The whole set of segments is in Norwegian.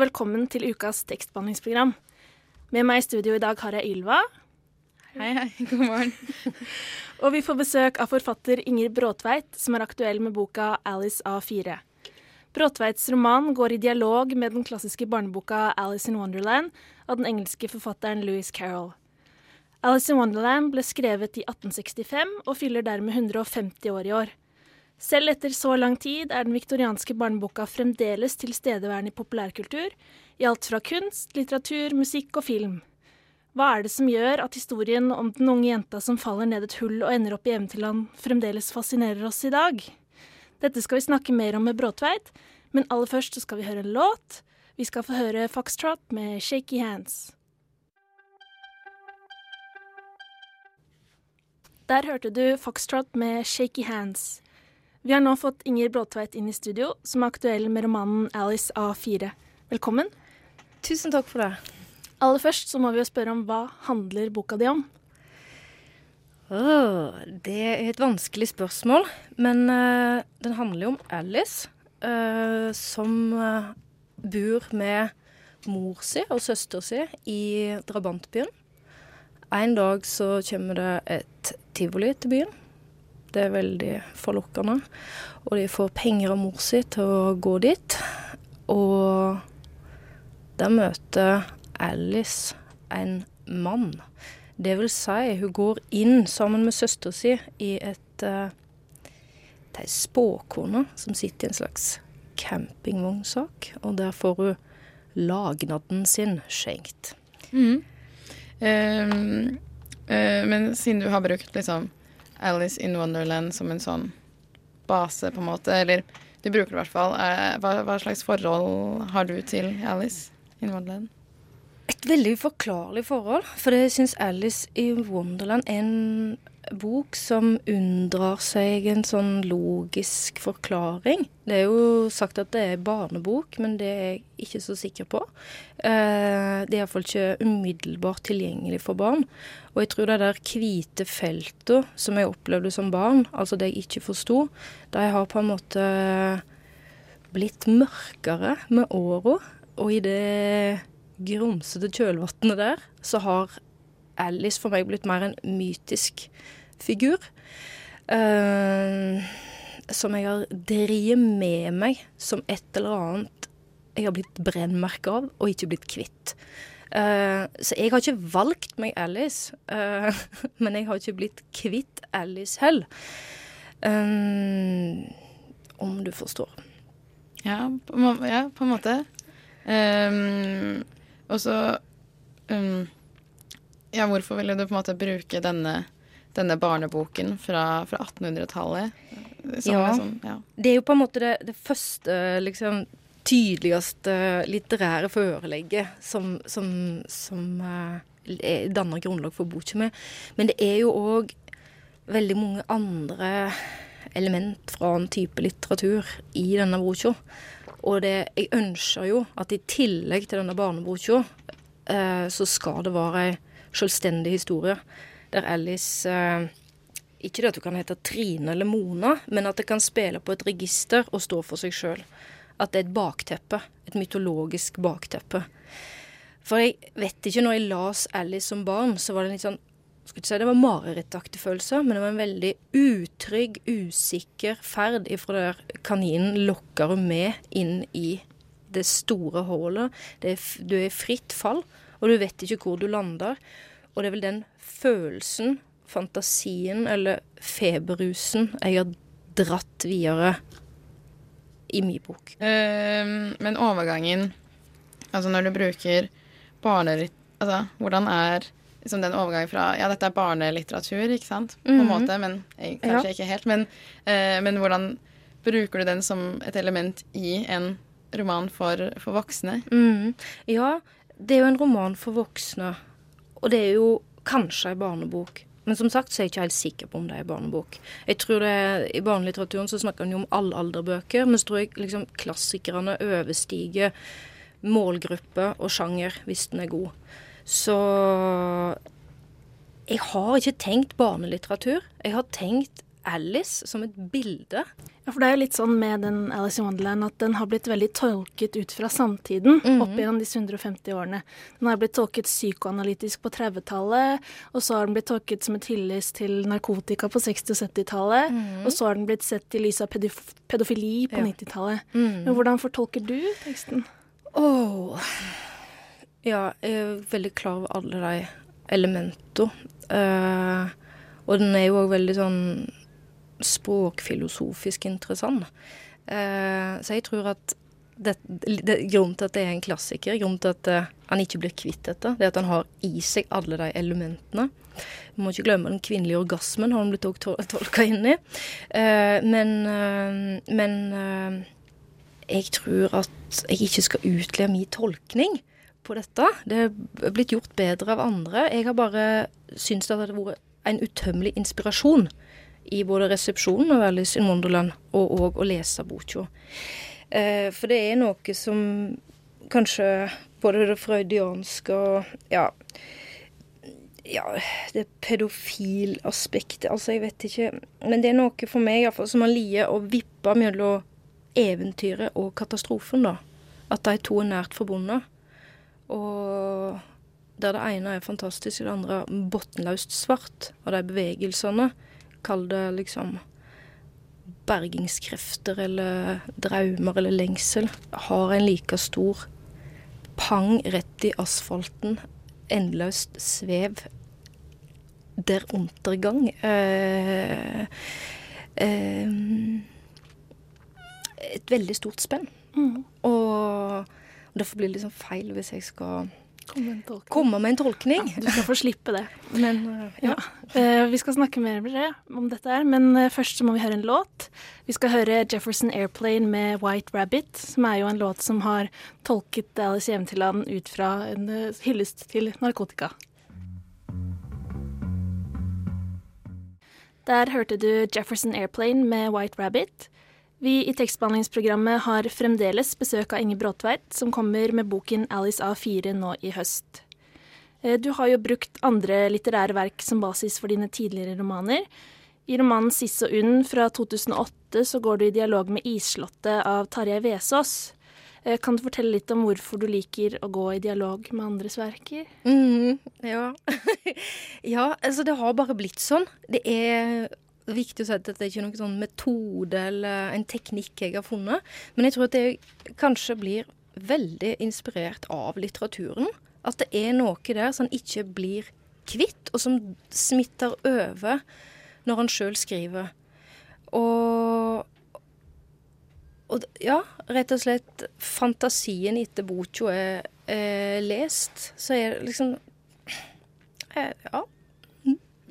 Og velkommen til ukas tekstbehandlingsprogram. Med meg i studio i dag har jeg Ylva. Hei, hei. God morgen. Og vi får besøk av forfatter Inger Bråtveit, som er aktuell med boka 'Alice A4'. Bråtveits roman går i dialog med den klassiske barneboka 'Alice in Wonderland' av den engelske forfatteren Louis Carroll. 'Alice in Wonderland' ble skrevet i 1865 og fyller dermed 150 år i år. Selv etter så lang tid er den viktorianske barneboka fremdeles tilstedeværende i populærkultur, i alt fra kunst, litteratur, musikk og film. Hva er det som gjør at historien om den unge jenta som faller ned et hull og ender opp i Eventyrland, fremdeles fascinerer oss i dag? Dette skal vi snakke mer om med Bråtveit, men aller først skal vi høre en låt. Vi skal få høre Foxtrot med Shaky Hands. Der hørte du Foxtrot med Shaky Hands. Vi har nå fått Inger Bråtveit inn i studio, som er aktuell med romanen Alice A4. Velkommen. Tusen takk for det. Aller først så må vi jo spørre om hva handler boka di om? Oh, det er et vanskelig spørsmål, men uh, den handler jo om Alice, uh, som uh, bor med mor si og søster si i drabantbyen. En dag så kommer det et tivoli til byen. Det er veldig forlokkende. Og de får penger av mor si til å gå dit. Og der møter Alice en mann. Det vil si, hun går inn sammen med søstera si i et uh, Det er ei spåkone som sitter i en slags campingvognsak, og der får hun lagnaden sin skjenkt. Mm. Um, uh, men siden du har brukt liksom Alice in Wonderland som en sånn base, på en måte, eller du bruker det i hvert fall, uh, hva, hva slags forhold har du til Alice in Wonderland? Et veldig uforklarlig forhold, for jeg syns Alice i Wonderland er en bok som unndrar seg en sånn logisk forklaring. Det er jo sagt at det er barnebok, men det er jeg ikke så sikker på. Eh, det er iallfall ikke umiddelbart tilgjengelig for barn. Og jeg tror det der hvite feltet som jeg opplevde som barn, altså det jeg ikke forsto, de har på en måte blitt mørkere med åra. Og i det grumsete kjølvannet der, så har Alice for meg blitt mer en mytisk figur. Uh, som jeg har drevet med meg som et eller annet jeg har blitt brennmerka av og ikke blitt kvitt. Uh, så jeg har ikke valgt meg Alice, uh, men jeg har ikke blitt kvitt Alice heller. om du forstår. Ja, på, ja, på en måte. Um, og så um, Ja, hvorfor ville du på en måte bruke denne, denne barneboken fra, fra 1800-tallet? Ja. Sånn, ja. Det er jo på en måte det, det første, liksom tydeligste litterære forelegget som, som, som uh, danner grunnlag for boka mi. Men det er jo òg veldig mange andre element fra en type litteratur i denne boka. Og det, jeg ønsker jo at i tillegg til denne barneboka, eh, så skal det være ei selvstendig historie der Alice eh, Ikke det at hun kan hete Trine eller Mona, men at det kan spille på et register og stå for seg sjøl. At det er et bakteppe. Et mytologisk bakteppe. For jeg vet ikke, når jeg las Alice som barn, så var det litt sånn skal ikke si det var marerittaktig følelse, men det var en veldig utrygg, usikker ferd ifra der kaninen lokker med inn i det store hullet. du er i fritt fall, og du vet ikke hvor du lander. Og det er vel den følelsen, fantasien eller feberrusen jeg har dratt videre i min bok. Uh, men overgangen, altså når du bruker barneritt... Altså, hvordan er liksom den overgangen fra Ja, dette er barnelitteratur, ikke sant, på en Mhm. måte, men eh, kanskje Ja. ikke helt. Men, eh, men hvordan bruker du den som et element i en roman for, for voksne. Mm. Ja, det er jo en roman for voksne. Og det er jo kanskje ei barnebok. Men som sagt så er jeg ikke helt sikker på om det er barnebok. Jeg tror det I barnelitteraturen så snakker en jo om allalderbøker, men så tror jeg liksom klassikerne overstiger målgruppe og sjanger hvis den er god. Så jeg har ikke tenkt barnelitteratur. Jeg har tenkt Alice som et bilde. Ja, for det er jo litt sånn med den Alice in Wonderland at den har blitt veldig tolket ut fra samtiden Mhm. opp gjennom disse 150 årene. Den har blitt tolket psykoanalytisk på 30-tallet, og så har den blitt tolket som et hyllest til narkotika på 60- og 70-tallet, og så har den blitt sett i lys av pedof pedofili på Ja. 90-tallet. Mm. Men hvordan fortolker du teksten? Åh. Ja, jeg er veldig klar over alle de elementene. Eh, og den er jo òg veldig sånn språkfilosofisk interessant. Eh, så jeg tror at det, det, grunnen til at det er en klassiker, grunnen til at uh, han ikke blir kvitt dette, det er at han har i seg alle de elementene. Vi må ikke glemme den kvinnelige orgasmen, har han blitt også tolka inn i. Uh, men uh, men jeg tror at jeg ikke skal utleve min tolkning på dette. Det er blitt gjort bedre av andre. Jeg har bare syntes det hadde vært en utømmelig inspirasjon i både resepsjonen av Alice in Wonderland og òg å lese boka. Eh, for det er noe som kanskje både det freudianske og ja, ja, det pedofilaspektet Altså, jeg vet ikke. Men det er noe for meg iallfall som har liet og vippa mellom eventyret og katastrofen, da. At de to er nært forbundet. Og der det ene er fantastisk, og det andre bunnløst svart. Og de bevegelsene, kall det liksom bergingskrefter eller drømmer eller lengsel, har en like stor pang rett i asfalten. Endeløst svev der undergang. Eh, eh, et veldig stort spenn. Mm. Og derfor blir det liksom feil hvis jeg skal komme, komme med en tolkning. Du skal få slippe det. Men eh, ja. Eh, vi skal snakke mer om dette her, men eh, først så må vi høre en låt. Vi skal høre Jefferson Airplane med White Rabbit, som er jo en låt som har tolket Alice Eventyrland ut fra en hyllest til narkotika. Der hørte du Jefferson Airplane med White Rabbit. Vi i tekstbehandlingsprogrammet har fremdeles besøk av Inge Bråtveit, som kommer med boken Alice A4 nå i høst. Eh, Du har jo brukt andre litterære verk som basis for dine tidligere romaner. I romanen 'Siss og Unn' fra 2008 så går du i dialog med 'Isslottet' av Tarjei Vesaas. Eh, Kan du fortelle litt om hvorfor du liker å gå i dialog med andres verker? Mm, ja. ja, altså det har bare blitt sånn. Det er viktig å si at dette er ikke noen sånn metode eller en teknikk jeg har funnet. Men jeg tror at jeg kanskje blir veldig inspirert av litteraturen. At det er noe der som en ikke blir kvitt, og som smitter over når han sjøl skriver. Og og ja, rett og slett fantasien etter boka er, er lest, så er det liksom er, Ja.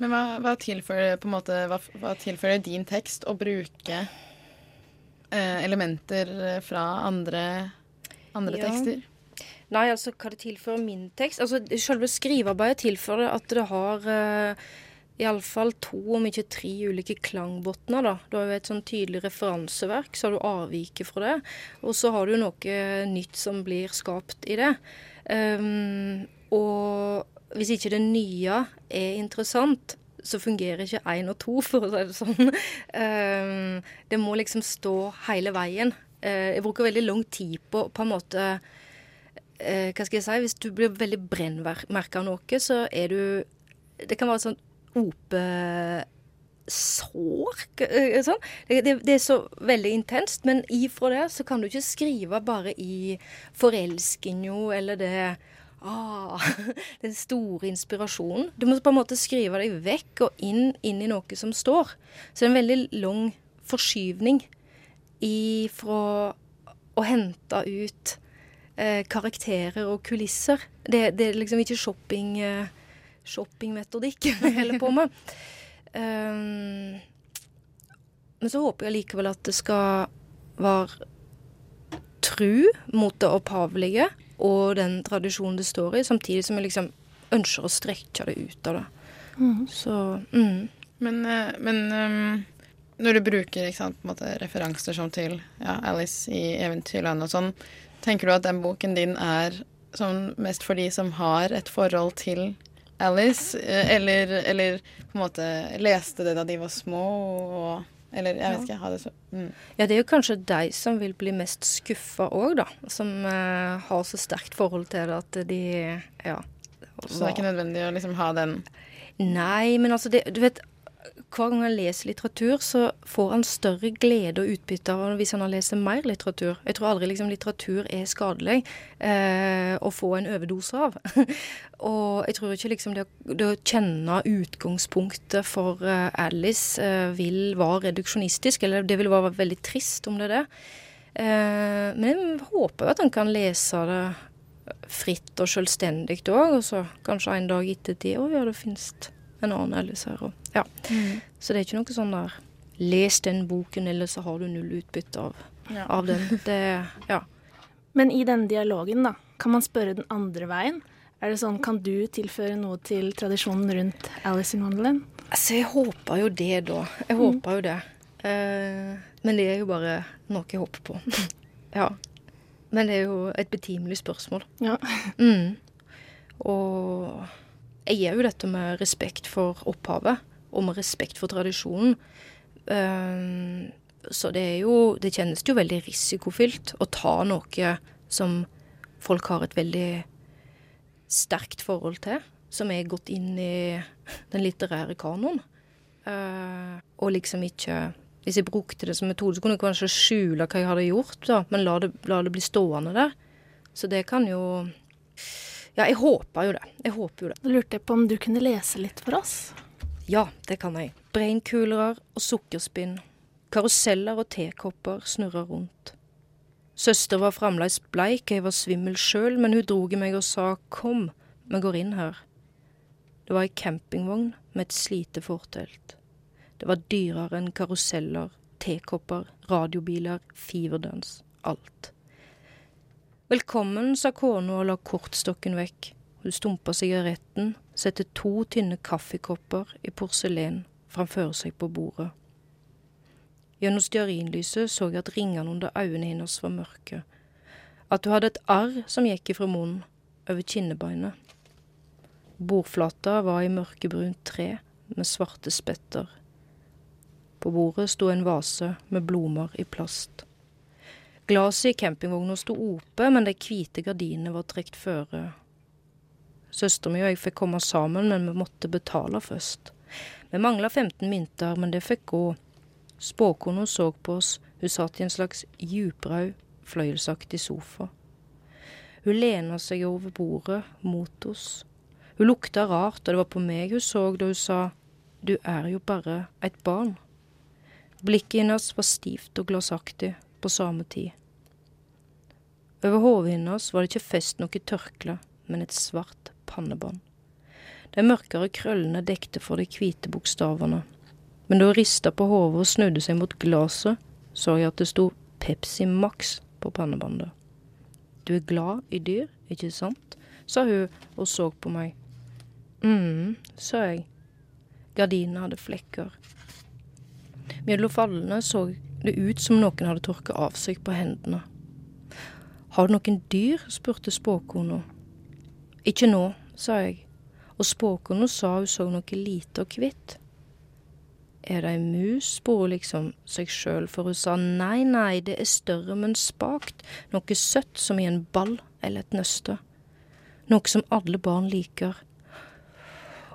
Men hva, hva, tilfører, måte, hva, hva tilfører din tekst å bruke eh, elementer fra andre, andre Ja. tekster? Nei, altså hva det tilfører min tekst Altså selve skrivearbeidet tilfører at det har eh, iallfall to, om ikke tre, ulike klangbotner. da. Du har jo et sånn tydelig referanseverk, så har du avviket fra det. Og så har du noe nytt som blir skapt i det. Um, og hvis ikke det nye er interessant, så fungerer ikke én og to, for å si det sånn. Um, det må liksom stå hele veien. Eh, jeg bruker veldig lang tid på på en måte eh, Hva skal jeg si? Hvis du blir veldig brennmerka av noe, så er du Det kan være et sånt opesår eh, sånn. det, er så veldig intenst. Men ifra det så kan du ikke skrive bare i forelskinga eller det Ah, den store inspirasjonen. Du må på en måte skrive deg vekk og inn, inn i noe som står. Så det er en veldig lang forskyvning ifra å hente ut eh, karakterer og kulisser. Det, det er liksom ikke shopping, eh, shoppingmetodikk vi holder på med. Um, men så håper jeg likevel at det skal være tru mot det opphavlige og den tradisjonen det står i, samtidig som jeg liksom ønsker å strekke det ut av det. Så mm. Men, eh, men um, når du bruker ikke sant, på en måte, referanser som til ja, Alice i Eventyrland og sånn, tenker du at den boken din er sånn mest for de som har et forhold til Alice, eh, eller, eller på en måte leste det da de var små, og, eller jeg vet ikke, ha det så mm. Ja, det er jo kanskje de som vil bli mest skuffa òg, da. Som uh, har så sterkt forhold til det at de Ja. Så det er ikke nødvendig å liksom ha den Nei, men altså det, Du vet, hver gang han leser litteratur, så får han større glede og utbytte av hvis han har lest mer litteratur. Jeg tror aldri liksom litteratur er skadelig eh, å få en overdose av. og jeg tror ikke liksom det, det å kjenne utgangspunktet for eh, Alice eh, vil være reduksjonistisk, eller det vil være veldig trist om det er det. Eh, men jeg håper at han kan lese det fritt og selvstendig òg, og så kanskje en dag etter det òg, ja, det finnes en annen her. Og, ja. Mm. Så det er ikke noe sånn der Les den boken, eller så har du null utbytte av, Ja. av den. Det, ja. Men i denne dialogen, da, kan man spørre den andre veien? Er det sånn, Kan du tilføre noe til tradisjonen rundt Alice in Wonderland? Altså, jeg håper jo det, da. Jeg håper jo det. Eh, men det er jo bare noe jeg håper på. ja. Men det er jo et betimelig spørsmål. Ja. Mm. Og jeg gjør jo dette med respekt for opphavet, og med respekt for tradisjonen. Um, så det er jo Det kjennes jo veldig risikofylt å ta noe som folk har et veldig sterkt forhold til, som er gått inn i den litterære kanoen. Uh, og liksom ikke Hvis jeg brukte det som metode, så kunne jeg kanskje skjule hva jeg hadde gjort, da, men la det, la det bli stående der. Så det kan jo Ja, jeg håper jo det. Jeg håper jo det. Da lurte jeg på om du kunne lese litt for oss? Ja, det kan jeg. Breinkulere og sukkerspinn. Karuseller og tekopper snurra rundt. Søster var fremdeles bleik, jeg var svimmel sjøl, men hun drog meg og sa kom, vi går inn her. Det var ei campingvogn med et slite fortelt. Det var dyrere enn karuseller, tekopper, radiobiler, fiverdøns, alt. Velkommen, sa kona og la kortstokken vekk. Hun stumpa sigaretten, satte to tynne kaffekopper i porselen framfor seg på bordet. Gjennom stearinlyset så jeg at ringene under øynene hennes var mørke, at hun hadde et arr som gikk ifra munnen, over kinnebeinet. Bordflata var i mørkebrunt tre med svarte spetter. På bordet sto en vase med blomster i plast. Glaset i campingvogna sto ope, men de hvite gardinene var trukket føre. Søsteren min og jeg fikk komme sammen, men vi måtte betale først. Vi mangla 15 mynter, men det fikk gå. Spåkona så på oss, hun satt i en slags djuprød, fløyelsaktig sofa. Hun lena seg over bordet, mot oss. Hun lukta rart, og det var på meg hun så da hun sa, du er jo bare et barn. Blikket hennes var stivt og glassaktig på samme tid. Over hodet hennes var det ikke fest noe tørkle, men et svart pannebånd. De mørkere krøllene dekte for de hvite bokstavene. Men da hun rista på hodet og snudde seg mot glasset, så jeg at det sto Pepsi Max på pannebåndet. Du er glad i dyr, ikke sant? sa hun og så på meg. mm, sa jeg. Gardinene hadde flekker. Mellom fallene så det ut som noen hadde tørka av seg på hendene. Har du noen dyr? spurte spåkona. Ikke nå, sa jeg, og spåkona sa hun så noe lite og hvitt. Er det ei mus, hun liksom seg sjøl, for hun sa nei, nei, det er større, men spakt, noe søtt som i en ball eller et nøste. Noe som alle barn liker.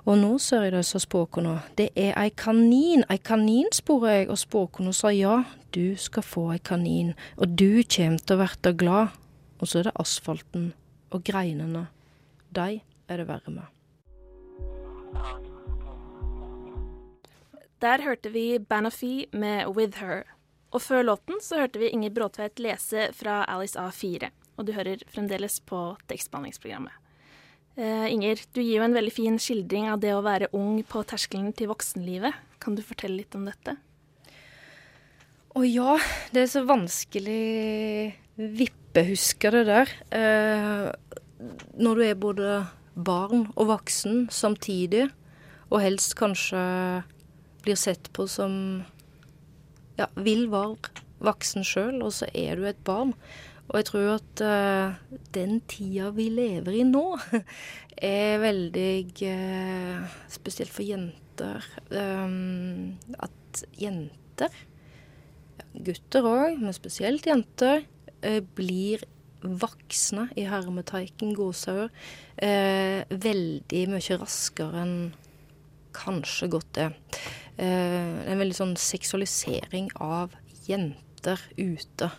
Og nå ser jeg det, sa spåkona, det er ei kanin, ei kanin, spurte jeg, og spåkona sa ja, du skal få ei kanin, og du kjem til å verte glad. Og så er det asfalten og greinene, de er det verre med. Der hørte vi Banafee med With Her. Og før låten så hørte vi Inger Bråtveit lese fra Alice A4. Og du hører fremdeles på tekstbehandlingsprogrammet. Uh, Inger, du gir jo en veldig fin skildring av det å være ung på terskelen til voksenlivet. Kan du fortelle litt om dette? Å ja, det er så vanskelig vippehusker det der. Eh, når du er både barn og voksen samtidig, og helst kanskje blir sett på som ja, vil være voksen sjøl, og så er du et barn. Og jeg tror at uh, den tida vi lever i nå, er veldig uh, Spesielt for jenter. Um, at jenter, gutter òg, men spesielt jenter, blir voksne i hermeteiken gåsehud veldig mye raskere enn kanskje godt er. en veldig sånn seksualisering av jenter ute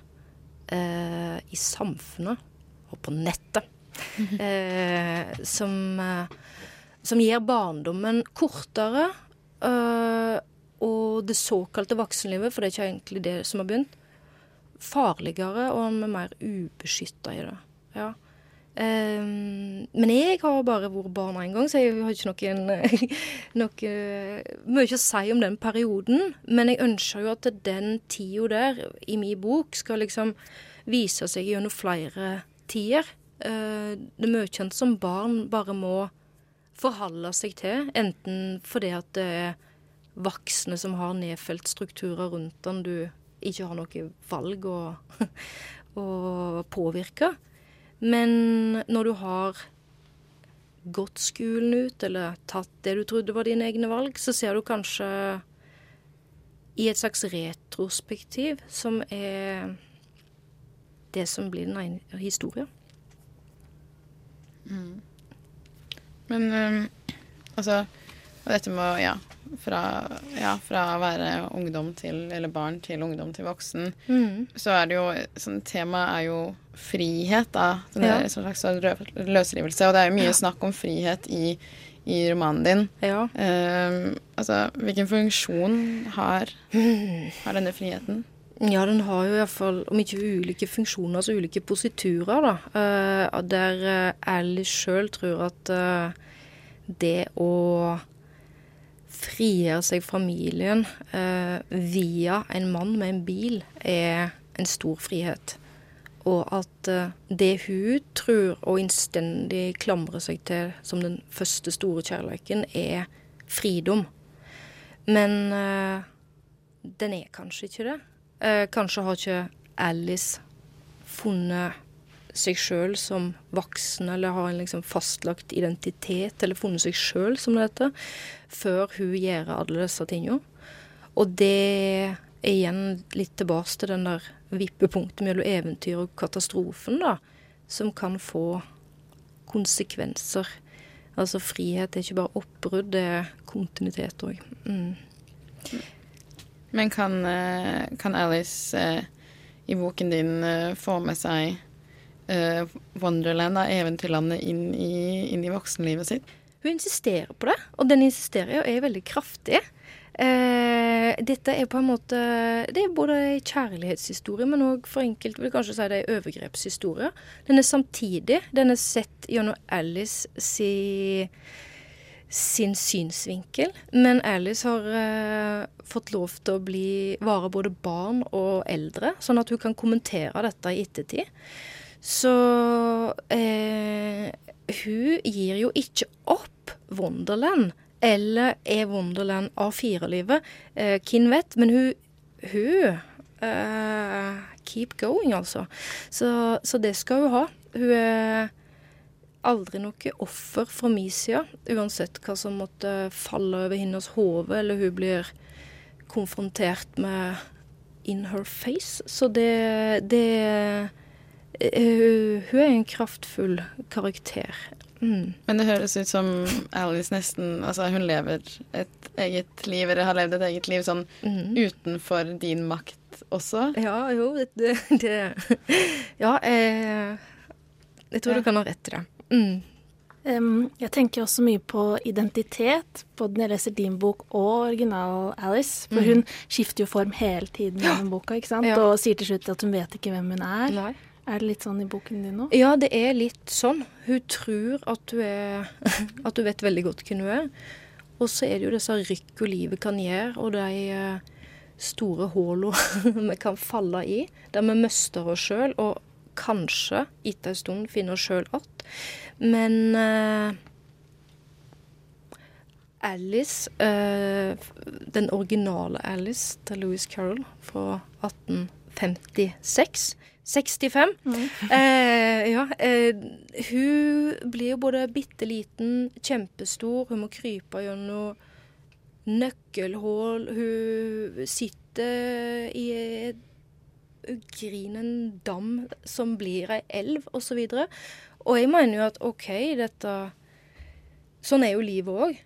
eh, i samfunnet og på nettet. Eh, som, eh, som gir barndommen kortere. Eh, og det såkalte voksenlivet, for det er ikke egentlig det som har begynt, farligere og med mer ubeskytta i det. Ja. Um, men jeg har bare vært barn én gang, så jeg har ikke noen, noe mye å si om den perioden. Men jeg ønsker jo at den tida der i min bok skal liksom vise seg gjennom flere tider. Uh, det er mye en som barn bare må forholde seg til, enten fordi at det er voksne som har nedfelt strukturer rundt den du ikke har noe valg å, å påvirke. Men når du har gått skolen ut, eller tatt det du trodde var dine egne valg, så ser du kanskje i et slags retrospektiv som er det som blir den ene historien. Mm. Men um, altså dette med ja, fra, ja, fra å være ungdom til, eller barn til ungdom til voksen, mm. så er det jo sånn Temaet er jo frihet, da. Sånn ja. En slags løsrivelse. Og det er jo mye ja. snakk om frihet i, i romanen din. Ja. Um, altså, hvilken funksjon har, har denne friheten? Ja, den har jo iallfall, om ikke ulike funksjoner, så ulike positurer, da. Uh, der uh, Alice sjøl tror at uh, det å frigjøre seg familien eh, via en mann med en bil er en stor frihet. Og at eh, det hun tror og innstendig klamrer seg til som den første store kjærligheten, er fridom. Men eh, den er kanskje ikke det. kanskje har ikke Alice funnet seg sjøl som voksen, eller har en liksom fastlagt identitet, eller funnet seg sjøl, som det heter, før hun gjør alle disse tingene. Og det er igjen litt tilbake til den der vippepunktet mellom eventyr og katastrofen, da, som kan få konsekvenser. Altså frihet er ikke bare oppbrudd, det er kontinuitet òg. Mm. Men kan, eh, kan Alice eh, i boken din eh, få med seg uh, Wonderland, da, eventyrlandet, inn inn i voksenlivet sitt? Hun insisterer på det, og den insisterer og er veldig kraftig. Uh, dette er på en måte Det er både en kjærlighetshistorie, men òg for enkelte vil kanskje si det er overgrepshistorie. Den er samtidig Den er sett gjennom Alice si, sin synsvinkel. Men Alice har uh, fått lov til å bli vare både barn og eldre, sånn at hun kan kommentere dette i ettertid. Så eh, hun gir jo ikke opp Wonderland. Eller er Wonderland A4-livet? Eh, vet? Men hun, hun eh, Keep going, altså. Så, så, det skal hun ha. Hun er aldri noe offer fra min side, uansett hva som måtte falle over hennes hode, eller hun blir konfrontert med in her face. Så det, det Uh, hun er en kraftfull karakter. Mm. Men det høres ut som Alice nesten Altså, hun lever et eget liv, eller har levd et eget liv sånn mm. utenfor din makt også? Ja, jo, det, det Ja, jeg, jeg tror ja. du kan ha rett i det. Mm. Um, jeg tenker også mye på identitet, både når jeg leser din bok og original Alice. For mm. hun skifter jo form hele tiden gjennom boka, ikke sant? Ja. og sier til slutt at hun vet ikke hvem hun er. Nei. Er det litt sånn i boken din nå? Ja, det er litt sånn. Hun tror at du, er, at du vet veldig godt hvem du er. Og så er det jo disse rykk og livet kan gjøre, og de eh, store hullene vi kan falle i, der vi mister oss sjøl. Og kanskje etter en stund finner oss sjøl igjen. Men uh, Alice, uh, den originale Alice til Louis Carroll fra 1856 65. Eh, ja, eh, hun blir jo både bitte liten, kjempestor, hun må krype gjennom nøkkelhull, hun sitter i et ugrinen dam som blir ei elv, osv. Og, så og jeg mener jo at OK, dette Sånn er jo livet òg.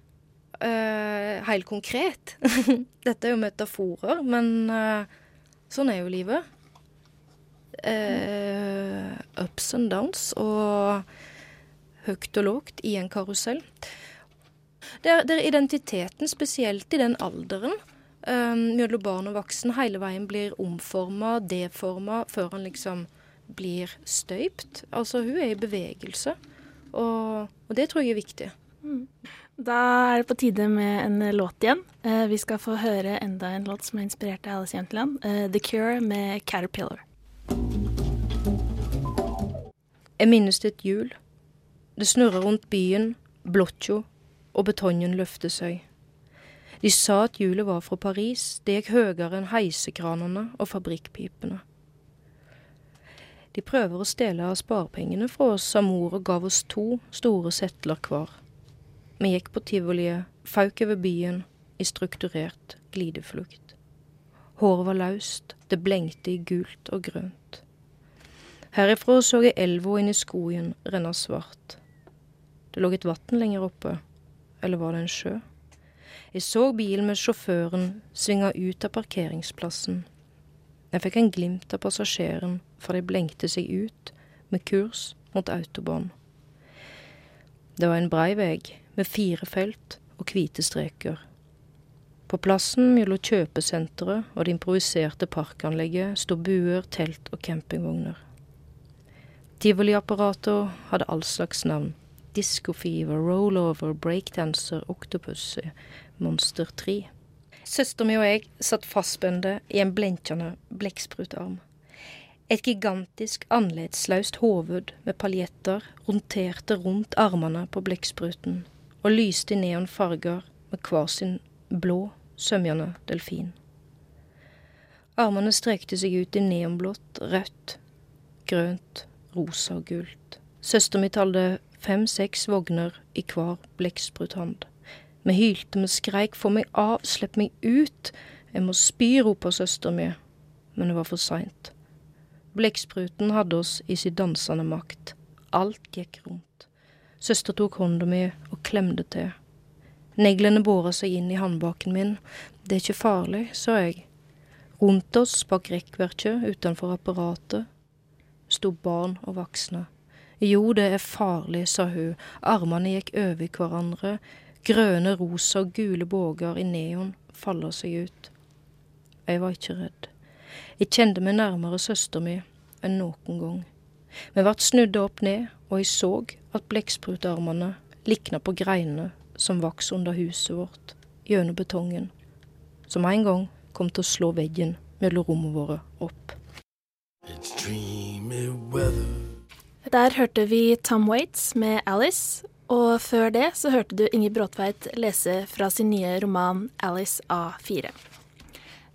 Uh, helt konkret. Dette er jo metaforer, men uh, sånn er jo livet. Uh, ups and downs og høyt og lågt i en karusell. Det er, det er identiteten, spesielt i den alderen, mellom barn og voksen, hele veien blir omforma, deforma, før han liksom blir støypt. Altså, hun er i bevegelse, og, og det tror jeg er viktig. Mm. Da er det på tide med en låt igjen. Eh, vi skal få høre enda en låt som er inspirert av Alice Jenteland. Eh, The Cure med Caterpillar. Jeg minnes det et hjul. Det snurrer rundt byen, blotjo, og betongen løfter seg. De sa at hjulet var fra Paris, det gikk høyere enn heisekranene og fabrikkpipene. De prøver å stjele av sparepengene fra oss, sa mor og gav oss to store settler hver. Vi gikk på tivoliet, fauk over byen i strukturert glideflukt. Håret var løst, det blengte i gult og grønt. Herifra så jeg elva inn i skogen renne svart. Det lå et vann lenger oppe, eller var det en sjø? Jeg så bilen med sjåføren svinge ut av parkeringsplassen. Jeg fikk en glimt av passasjeren for de blengte seg ut, med kurs mot autobahn. Det var en brei vei, med fire felt og hvite streker. På plassen mellom kjøpesenteret og det improviserte parkanlegget sto buer, telt og campingvogner. Tivoliapparatet hadde all slags navn. Discofever, Rollover, Breakdancer, Octopussy, Monster 3. Søster mi og jeg satt fastspente i en blenkende blekksprutarm. Et gigantisk, annerledsløst hoved med paljetter roterte rundt armene på blekkspruten og lyste i neonfarger med hver sin blå, sømjende delfin. Armene strekte seg ut i neonblått, rødt, grønt, rosa og gult. Søster mi talte fem-seks vogner i hver blekkspruthånd. Vi hylte, vi skreik, få meg av, slipp meg ut, jeg må spy, ropa søsteren mi, men det var for seint. Blekkspruten hadde oss i sin dansende makt. Alt gikk rundt. Søster tok hånda mi og klemte til. Neglene borer seg inn i håndbaken min. Det er ikke farlig, sa jeg. Rundt oss bak rekkverket utenfor apparatet sto barn og voksne. Jo, det er farlig, sa hun. Armene gikk over hverandre. Grønne, rosa og gule båger i neon faller seg ut. Jeg var ikke redd. Jeg kjente meg nærmere søster mi enn noen gang. Vi ble snudd opp ned, og jeg så at blekksprutarmene likna på greinene som vokste under huset vårt, gjennom betongen, som en gang kom til å slå veggen mellom rommene våre opp. Der hørte vi Tom Waits med Alice, og før det så hørte du Inger Bråtveit lese fra sin nye roman Alice A4.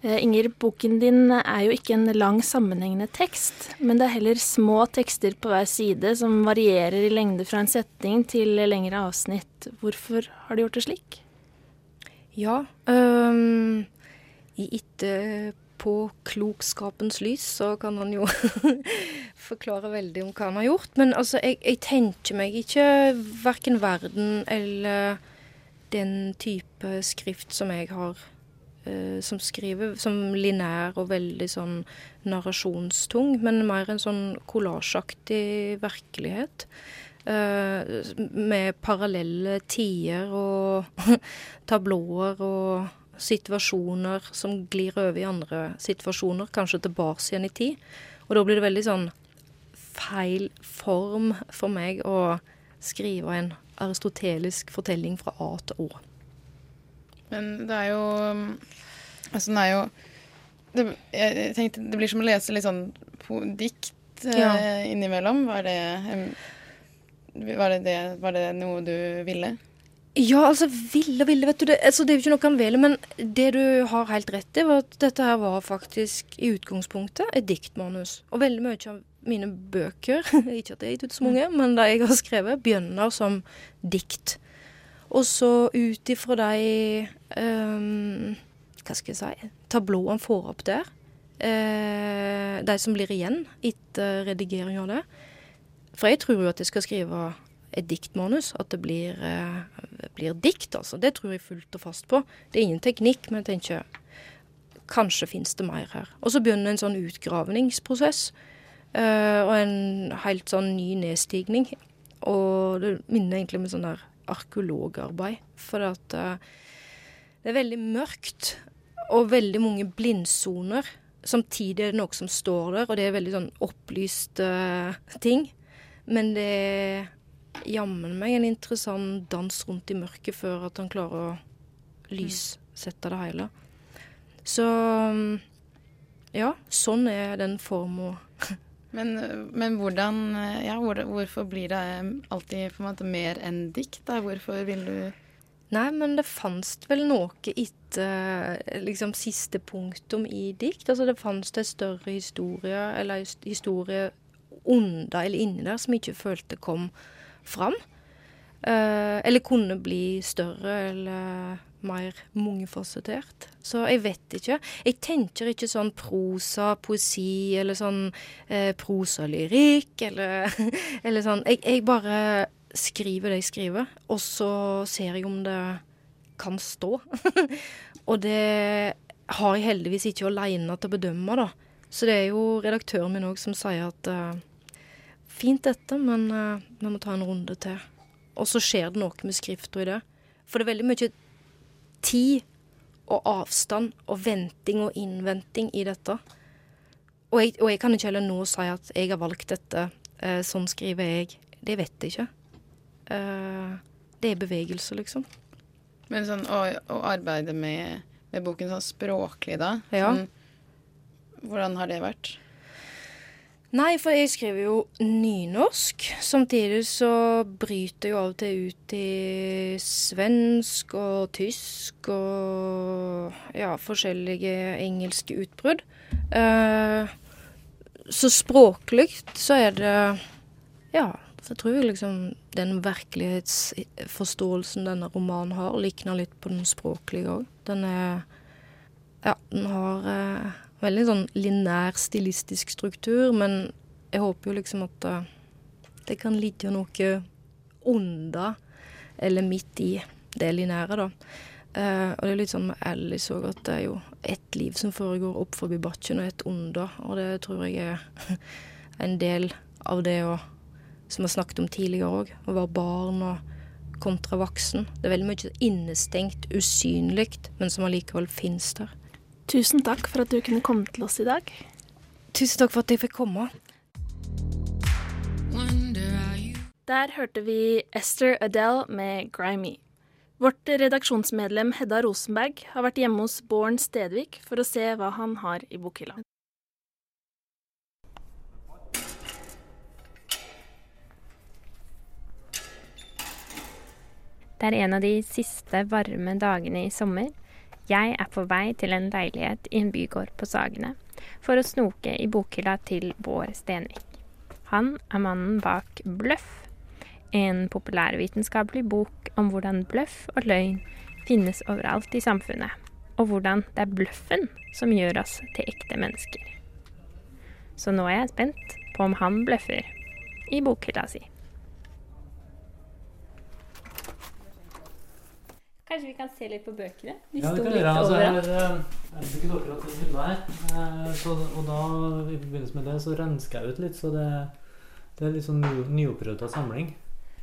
Eh, Inger, boken din er jo ikke en lang, sammenhengende tekst, men det er heller små tekster på hver side som varierer i lengde fra en setning til lengre avsnitt. Hvorfor har du gjort det slik? Ja, um, i etterpåklokskapens lys så kan han jo forklare veldig om hva han har gjort. Men altså, jeg, jeg tenker meg ikke verken verden eller den type skrift som jeg har eh, som skriver som linær og veldig sånn narrasjonstung, men mer en sånn kollasjaktig virkelighet. Eh, med parallelle tider og tablåer og situasjoner som glir over i andre situasjoner, kanskje tilbake igjen i tid. Og da blir det veldig sånn feil form for meg å skrive en aristotelisk fortelling fra A til Å. Men det er jo Altså, den er jo det, Jeg tenkte det blir som å lese litt sånn dikt eh, Ja. innimellom. Var det, var, det det, var det noe du ville? Ja, altså ville og ville, vet du. Det, altså, det er jo ikke noe han vil, men det du har helt rett i, var at dette her var faktisk i utgangspunktet et diktmanus. Og veldig mye av mine bøker, ikke at jeg har gitt ut så mange, men det jeg har skrevet, begynner som dikt. Og så ut ifra de um, Hva skal jeg si Tablåene får opp der. uh, de som blir igjen etter redigering av det. For jeg tror jo at jeg skal skrive et diktmanus. At det blir, uh, blir dikt, altså. Det tror jeg fullt og fast på. Det er ingen teknikk, men jeg tenker kanskje finnes det mer her. Og så begynner en sånn utgravningsprosess. Uh, og en helt sånn ny nedstigning. Og det minner egentlig om en sånn der arkeologarbeid. For at uh, det er veldig mørkt, og veldig mange blindsoner. Samtidig er det noe som står der, og det er veldig sånn opplyst uh, ting. Men det er jammen meg en interessant dans rundt i mørket før at han klarer å lyssette det hele. Så mm, ja, sånn er den forma. Men, men hvordan Ja, hvor, hvorfor blir det alltid på en måte mer enn dikt? da? Hvorfor vil du Nei, men det fantes vel noe etter liksom siste punktum i dikt. Altså det fantes en større historie, eller his- historie under eller inni der som ikke følte kom fram. Eh, eller kunne bli større eller mer mangefasettert. Så jeg vet ikke. Jeg tenker ikke sånn prosa, poesi eller sånn eh, prosalyrikk eller, eller sånn. Jeg, jeg bare skriver det jeg skriver, og så ser jeg om det kan stå. og det har jeg heldigvis ikke aleine til å bedømme, da. Så det er jo redaktøren min òg som sier at eh, fint dette, men eh, vi må ta en runde til. Og så skjer det noe med skrifta i det. For det er veldig mye tid og avstand og venting og innventing i dette. Og jeg, og jeg kan ikke heller nå si at jeg har valgt dette, eh, sånn skriver jeg. Det vet jeg ikke. Eh, det er bevegelse, liksom. Men sånn å, å arbeide med, med boken sånn språklig, da? Ja. Sånn, hvordan har det vært? Nei, for jeg skriver jo nynorsk. Samtidig så bryter jeg jo av og til ut i svensk og tysk og ja, forskjellige engelske utbrudd. Eh, så språklig så er det Ja, så jeg tror liksom den virkelighetsforståelsen denne romanen har, likner litt på den språklige òg. Den er Ja, den har eh, veldig sånn linær stilistisk struktur, men jeg håper jo liksom at det kan ligge noe under eller midt i det linære, da. Uh, og det er litt sånn med Alice òg, at det er jo ett liv som foregår opp forbi bakken, og ett under. Og det tror jeg er en del av det å Som vi har snakket om tidligere òg, å være barn og kontra voksen. Det er veldig mye innestengt, usynlig, men som allikevel finnes der. Tusen takk for at du kunne komme til oss i dag. Tusen takk for at jeg fikk komme. Der hørte vi Esther Adele med 'Grimy'. Vårt redaksjonsmedlem Hedda Rosenberg har vært hjemme hos Bårn Stedvik for å se hva han har i bokhylla. Det er en av de siste varme dagene i sommer. Jeg er på vei til en leilighet i en bygård på Sagene for å snoke i bokhylla til Bård Stenvik. Han er mannen bak Bløff, en populærvitenskapelig bok om hvordan bløff og løgn finnes overalt i samfunnet, og hvordan det er bløffen som gjør oss til ekte mennesker. Så nå er jeg spent på om han bløffer i bokhylla si. Kanskje vi kan se litt på bøkene? De Ja, det kan gjøre. Altså, jeg, jeg jeg den hylla her. eh, Så, og da, i forbindelse med det, så rensker jeg ut litt. Så det, det er litt sånn ny, nyopprydda samling.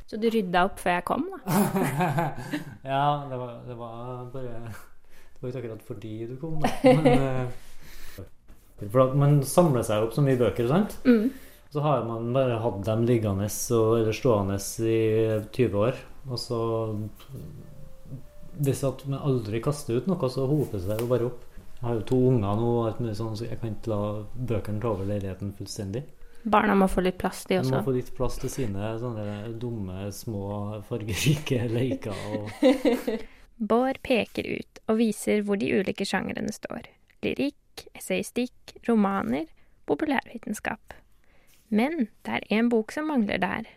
Så du rydda opp før jeg kom, da? ja, det var, det var bare Det var ikke akkurat fordi du kom, da. Men, eh, for man samler seg opp så mye bøker, sant? Mm. Så har man bare hatt dem liggende og, eller stående i 20 år. Og så Hvis at man aldri kaster ut noe, så hoper det seg jo bare opp. Jeg har jo to unger nå, sånn, så jeg kan ikke la bøkene ta over leiligheten fullstendig. Barna må få litt plass, de De må få litt plass til sine sånne dumme, små, fargerike leker. Og Bård peker ut og viser hvor de ulike sjangrene står. Lyrikk, essaystikk, romaner, populærvitenskap. Men det er én bok som mangler der.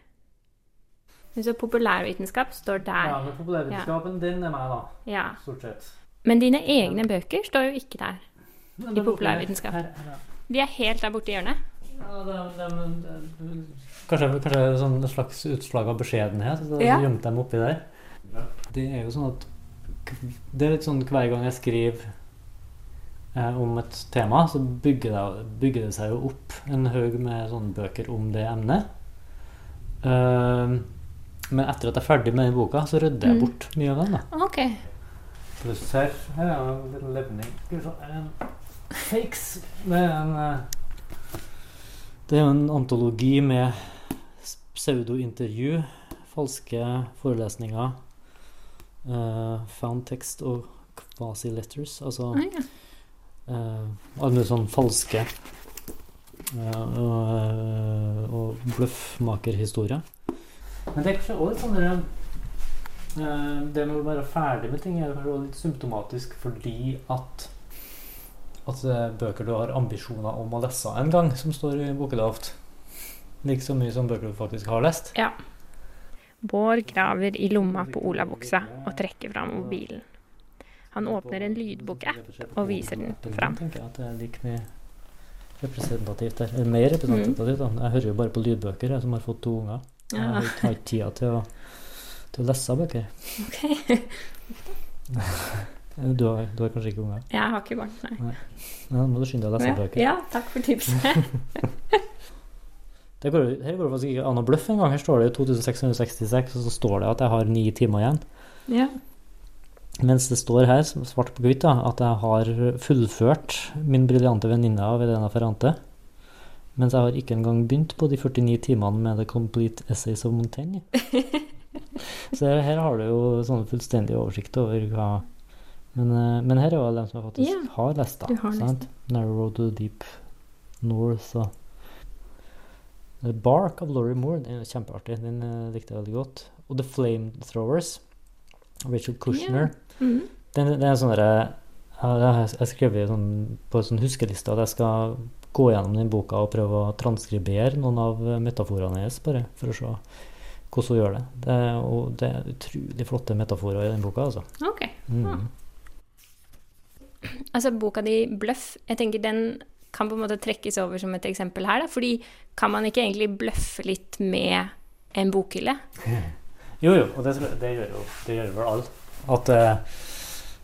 Så populærvitenskap står der. ja, men populærvitenskapen, din er meg, da. Ja. Stort sett. Men dine egne bøker står jo ikke der. I populærvitenskap. her- her, ja. De er helt der borte i hjørnet. Ja, det, det, det, kanskje, kanskje sånn et slags utslag av beskjedenhet. Så Ja. gjemte dem oppi der. Det er jo sånn at Det er litt sånn hver gang jeg skriver eh, om et tema, så bygger det, bygger det seg jo opp en haug med sånne bøker om det emnet. Eh, men etter at jeg er ferdig med den boka, så rydder jeg Mm. bort mye av den. da Ok. Pluss her, her er en liten levning. En fakes. Det er en eh, Det er jo en antologi med pseudointervju, falske forelesninger, uh, found text og quasi-letters. Altså Ah, ja. uh, alle mulige sånn falske uh, og bløffmakerhistorier. Men det er kanskje også litt sånn der, eh, Det med å være ferdig med ting er kanskje litt symptomatisk fordi at at er bøker du har ambisjoner om å lese en gang, som står i Bokelavt. Like så mye som bøker du faktisk har lest. ja. Bård graver i lomma på olabuksa og trekker fram mobilen. Han åpner en lydbokapp og viser den fram. Jeg tenker at det er like mye representativt der. Eller mer representativt. da. Jeg hører jo bare på lydbøker, jeg som har fått to unger. Jeg har ikke har tida til å, til å lese bøker. Ok. Du har, du har kanskje ikke unger? Jeg har ikke barn, nei. Ja, da må du skynde deg å lese Ja, bøker. ja, takk for tipset. Det går, her går det faktisk ikke an å bløffe engang. Her står det 2666, og så står det at jeg har ni timer igjen. Ja. Mens det står her, svart på hvitt, at jeg har fullført min briljante venninne av Elena Ferrante. Mens jeg har ikke engang begynt på de 49 timene med The Complete Essays of Montaigne. Så her, har du jo sånn fullstendig oversikt over hva Men, eh, men her er jo dem som faktisk Ja, har lest, da. har sant? Narrow Road to the Deep North og The Bark of Laurie Moore, den er kjempeartig. Den eh, likte jeg veldig godt. Og The Flamethrowers, Rachel Kushner. Mhm. Den, den er sånn derre Jeg jeg har skrevet sånn, på en sånn huskeliste at jeg skal gå gjennom den boka og prøve å transkribere noen av metaforene hennes, bare for å se hvordan hun gjør det. det er, og det er utrolig flotte metaforer i den boka, altså. Ok. Mm. Altså, boka di 'Bløff', jeg tenker den kan på en måte trekkes over som et eksempel her, da. Fordi kan man ikke egentlig bløffe litt med en bokhylle? Jo, jo, og det, det gjør jo det gjør vel alle. At eh,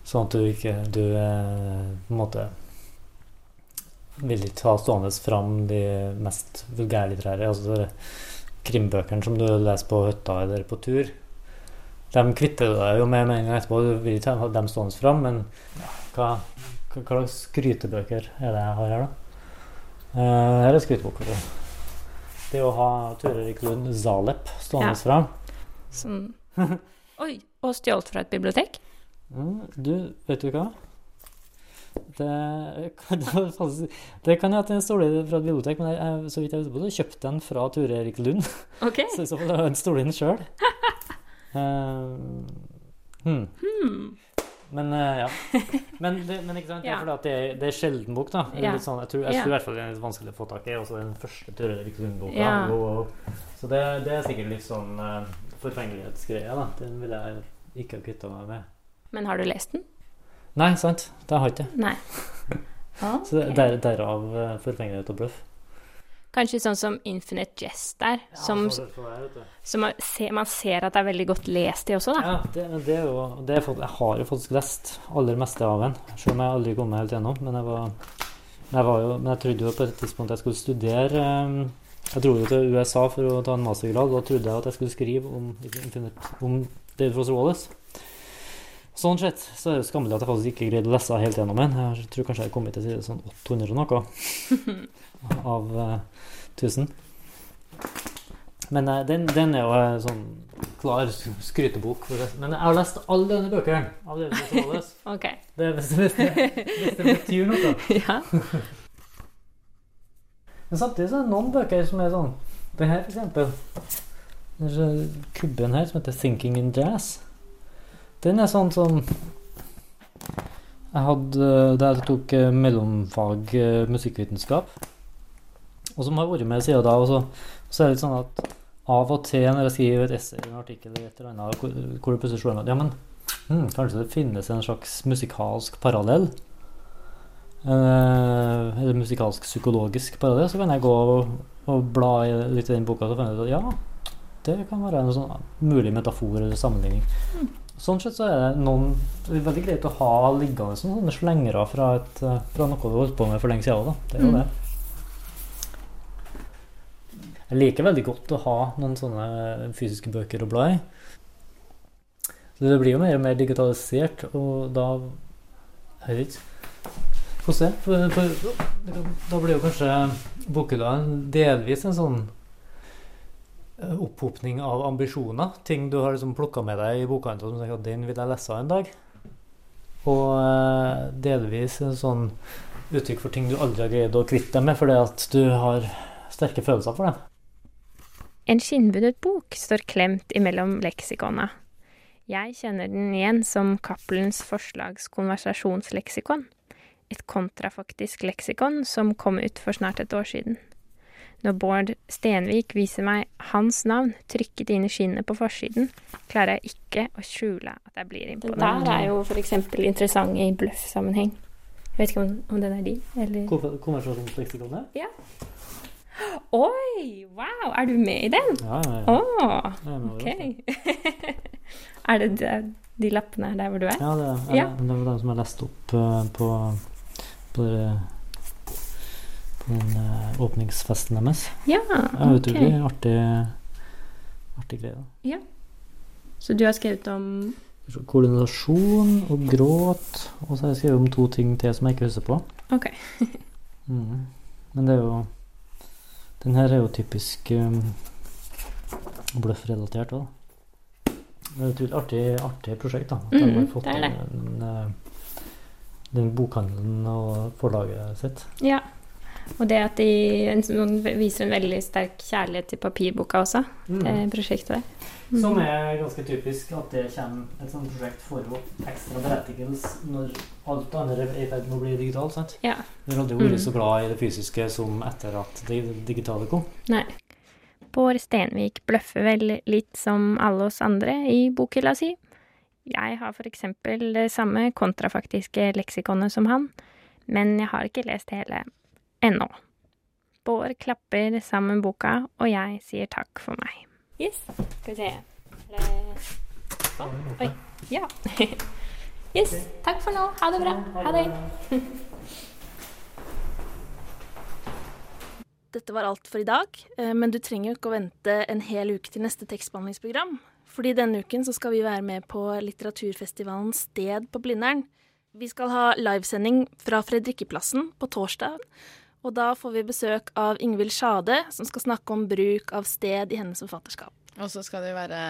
Sånn at du ikke Du eh, på en måte vil ikke ha stående fram de mest vulgærlitterære, altså krimbøkene som du leser på hytta eller på tur. De kvitter du deg jo med med en gang etterpå. Du vil ikke ha dem stående fram, men hva, hva, slags skrytebøker er det jeg har her, da? Eh, her er skryteboka. Det å ha Ture Erik Lund Zalep stående Ja. fram. Sånn Oi! Og stjålet fra et bibliotek? Mm, Du, vet du hva? Det kan, det kan jeg at den står fra et bibliotek, men jeg, så vidt jeg vet på, så kjøpte den fra Ture Erik Lund. Okay. Så i så fall har jeg stolen sjøl. hmm. Hmm. Men uh, ja. Men, det, men ikke sant, det Ja. det er, det er sjelden bok, da. Ja. litt sånn, jeg tror, jeg tror i hvert fall det er litt vanskelig å få tak i. Også den første Ture Erik Lund-boka. Ja. Så det, det er sikkert litt sånn uh, forfengelighetsgreie, da. Den ville jeg ikke ha kvitta meg med. Men har du lest den? Nei, sant. Det har jeg ikke. Nei. Så det- der, derav uh, forfengelighet og bløff. Kanskje sånn som Infinite Jest der, som, som man, ser, man ser at det er veldig godt lest i også, da. Ja, det, det er jo det er, Jeg har jo faktisk lest aller meste av den, selv om jeg aldri kom meg helt gjennom. Men jeg, var, jeg, var jo, men jeg trodde jo på et tidspunkt jeg skulle studere eh, Jeg dro jo til USA for å ta en mastergrad, og da trodde jeg at jeg skulle skrive om, Infinite- om David Frost Wallace. Sånn sett så er det skammelig at jeg faktisk ikke greide å lese helt gjennom den. Jeg tror kanskje jeg har kommet til side sånn 800 og noe av eh, 1000. Men eh, den, den er jo en sånn klar skrytebok. Men jeg har lest alle denne bøkene av Det du Wallace. Ok. Det, hvis, hvis, det, hvis det betyr noe. Ja. Men samtidig så er det noen bøker som er sånn Den her, for eksempel. Den kubben her som heter 'Thinking in Jazz'. Den er sånn som Jeg hadde da jeg tok eh, mellomfag eh, musikkvitenskap, og som har vært med siden da. Og så, så er det litt sånn at av og til når jeg skriver et essay eller en artikkel eller et eller annet, hvor, det plutselig slår meg ja, men hmm, kanskje det finnes en slags musikalsk parallell. Eh, eller musikalsk psykologisk parallell, så kan jeg gå og, og bla i, litt i den boka og finne ut at ja, det kan være en sånn mulig metafor eller sammenligning. Sånn sett så er det noen det er veldig greit å ha liggende som sånne slengere fra, et, eh, fra noe du holdt på med for lenge siden. Da. Det er jo Mm. det. Jeg liker veldig godt å ha noen sånne fysiske bøker å bla i. Så det blir jo mer og mer digitalisert, og da Jeg vet ikke. Få se. For, for, da blir jo kanskje bokhylla delvis en sånn opphopning av ambisjoner. Ting du har liksom plukka med deg i bokhandelen som tenker at den vil jeg lese en dag. Og eh, delvis en sånn uttrykk for ting du aldri har greid å kvitte deg med fordi at du har sterke følelser for det. En skinnbundet bok står klemt imellom leksikona. Jeg kjenner den igjen som Cappelens forslags konversasjonsleksikon. Et kontrafaktisk leksikon som kom ut for snart et år siden. Når Bård Stenvik viser meg hans navn trykket inn i skinnet på forsiden, klarer jeg ikke å skjule at jeg blir Den imponert. der er jo f.eks. interessant i bløffsammenheng. Jeg vet ikke om, om den er din, eller Konversasjonsleksikonet? Ja. Oi! Wow! Er du med i den? Ja, ja, ja. Oh, Jeg er med ok. er det de, de lappene her der hvor du er? Ja, det, er, Ja. det er den som er lest opp eh, på, på, det, på den eh, åpningsfesten deres. Ja, ok. Utrolig artig, artig greie. Ja. Så du har skrevet om Koordinasjon og gråt, og så har jeg skrevet om to ting til som jeg ikke husker på. Ok. mm. Men det er jo Den her er jo typisk um, bløffrelatert òg. Det er et utrolig artig, artig prosjekt. da. At de har fått det er det. Den, eh, den bokhandelen og forlaget sitt. Ja. Og det at de en, viser en veldig sterk kjærlighet til papirboka også, det prosjektet der. Mm. Som er ganske typisk at det kommer et sånt prosjekt for å ekstra berettigelse når alt annet er i ferd med å bli digitalt. sant? Ja. Det hadde aldri vært Mm. så glad i det fysiske som etter at det digitale kom. Nei. Bård Stenvik bløffer vel litt som alle oss andre i bokhylla si. Jeg har for eksempel det samme kontrafaktiske leksikonet som han, men jeg har ikke lest hele ennå. Bård klapper sammen boka, og jeg sier takk for meg. Yes. Skal vi se. Det? Oi. Ja. Yes. Takk for nå. Ha det bra. Ha det. Dette var alt for i dag, eh, men du trenger jo ikke å vente en hel uke til neste tekstbehandlingsprogram. Fordi denne uken så skal vi være med på litteraturfestivalen Sted på Blindern. Vi skal ha livesending fra Fredrikkeplassen på torsdag. Og da får vi besøk av Ingvild Sjade, som skal snakke om bruk av sted i hennes forfatterskap. Og så skal det jo være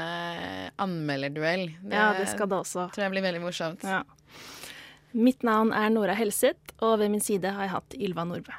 anmelderduell. Ja, det skal det også. tror jeg blir veldig morsomt. Ja. Mitt navn er Nora Helseth, og ved min side har jeg hatt Ylva Nordbø.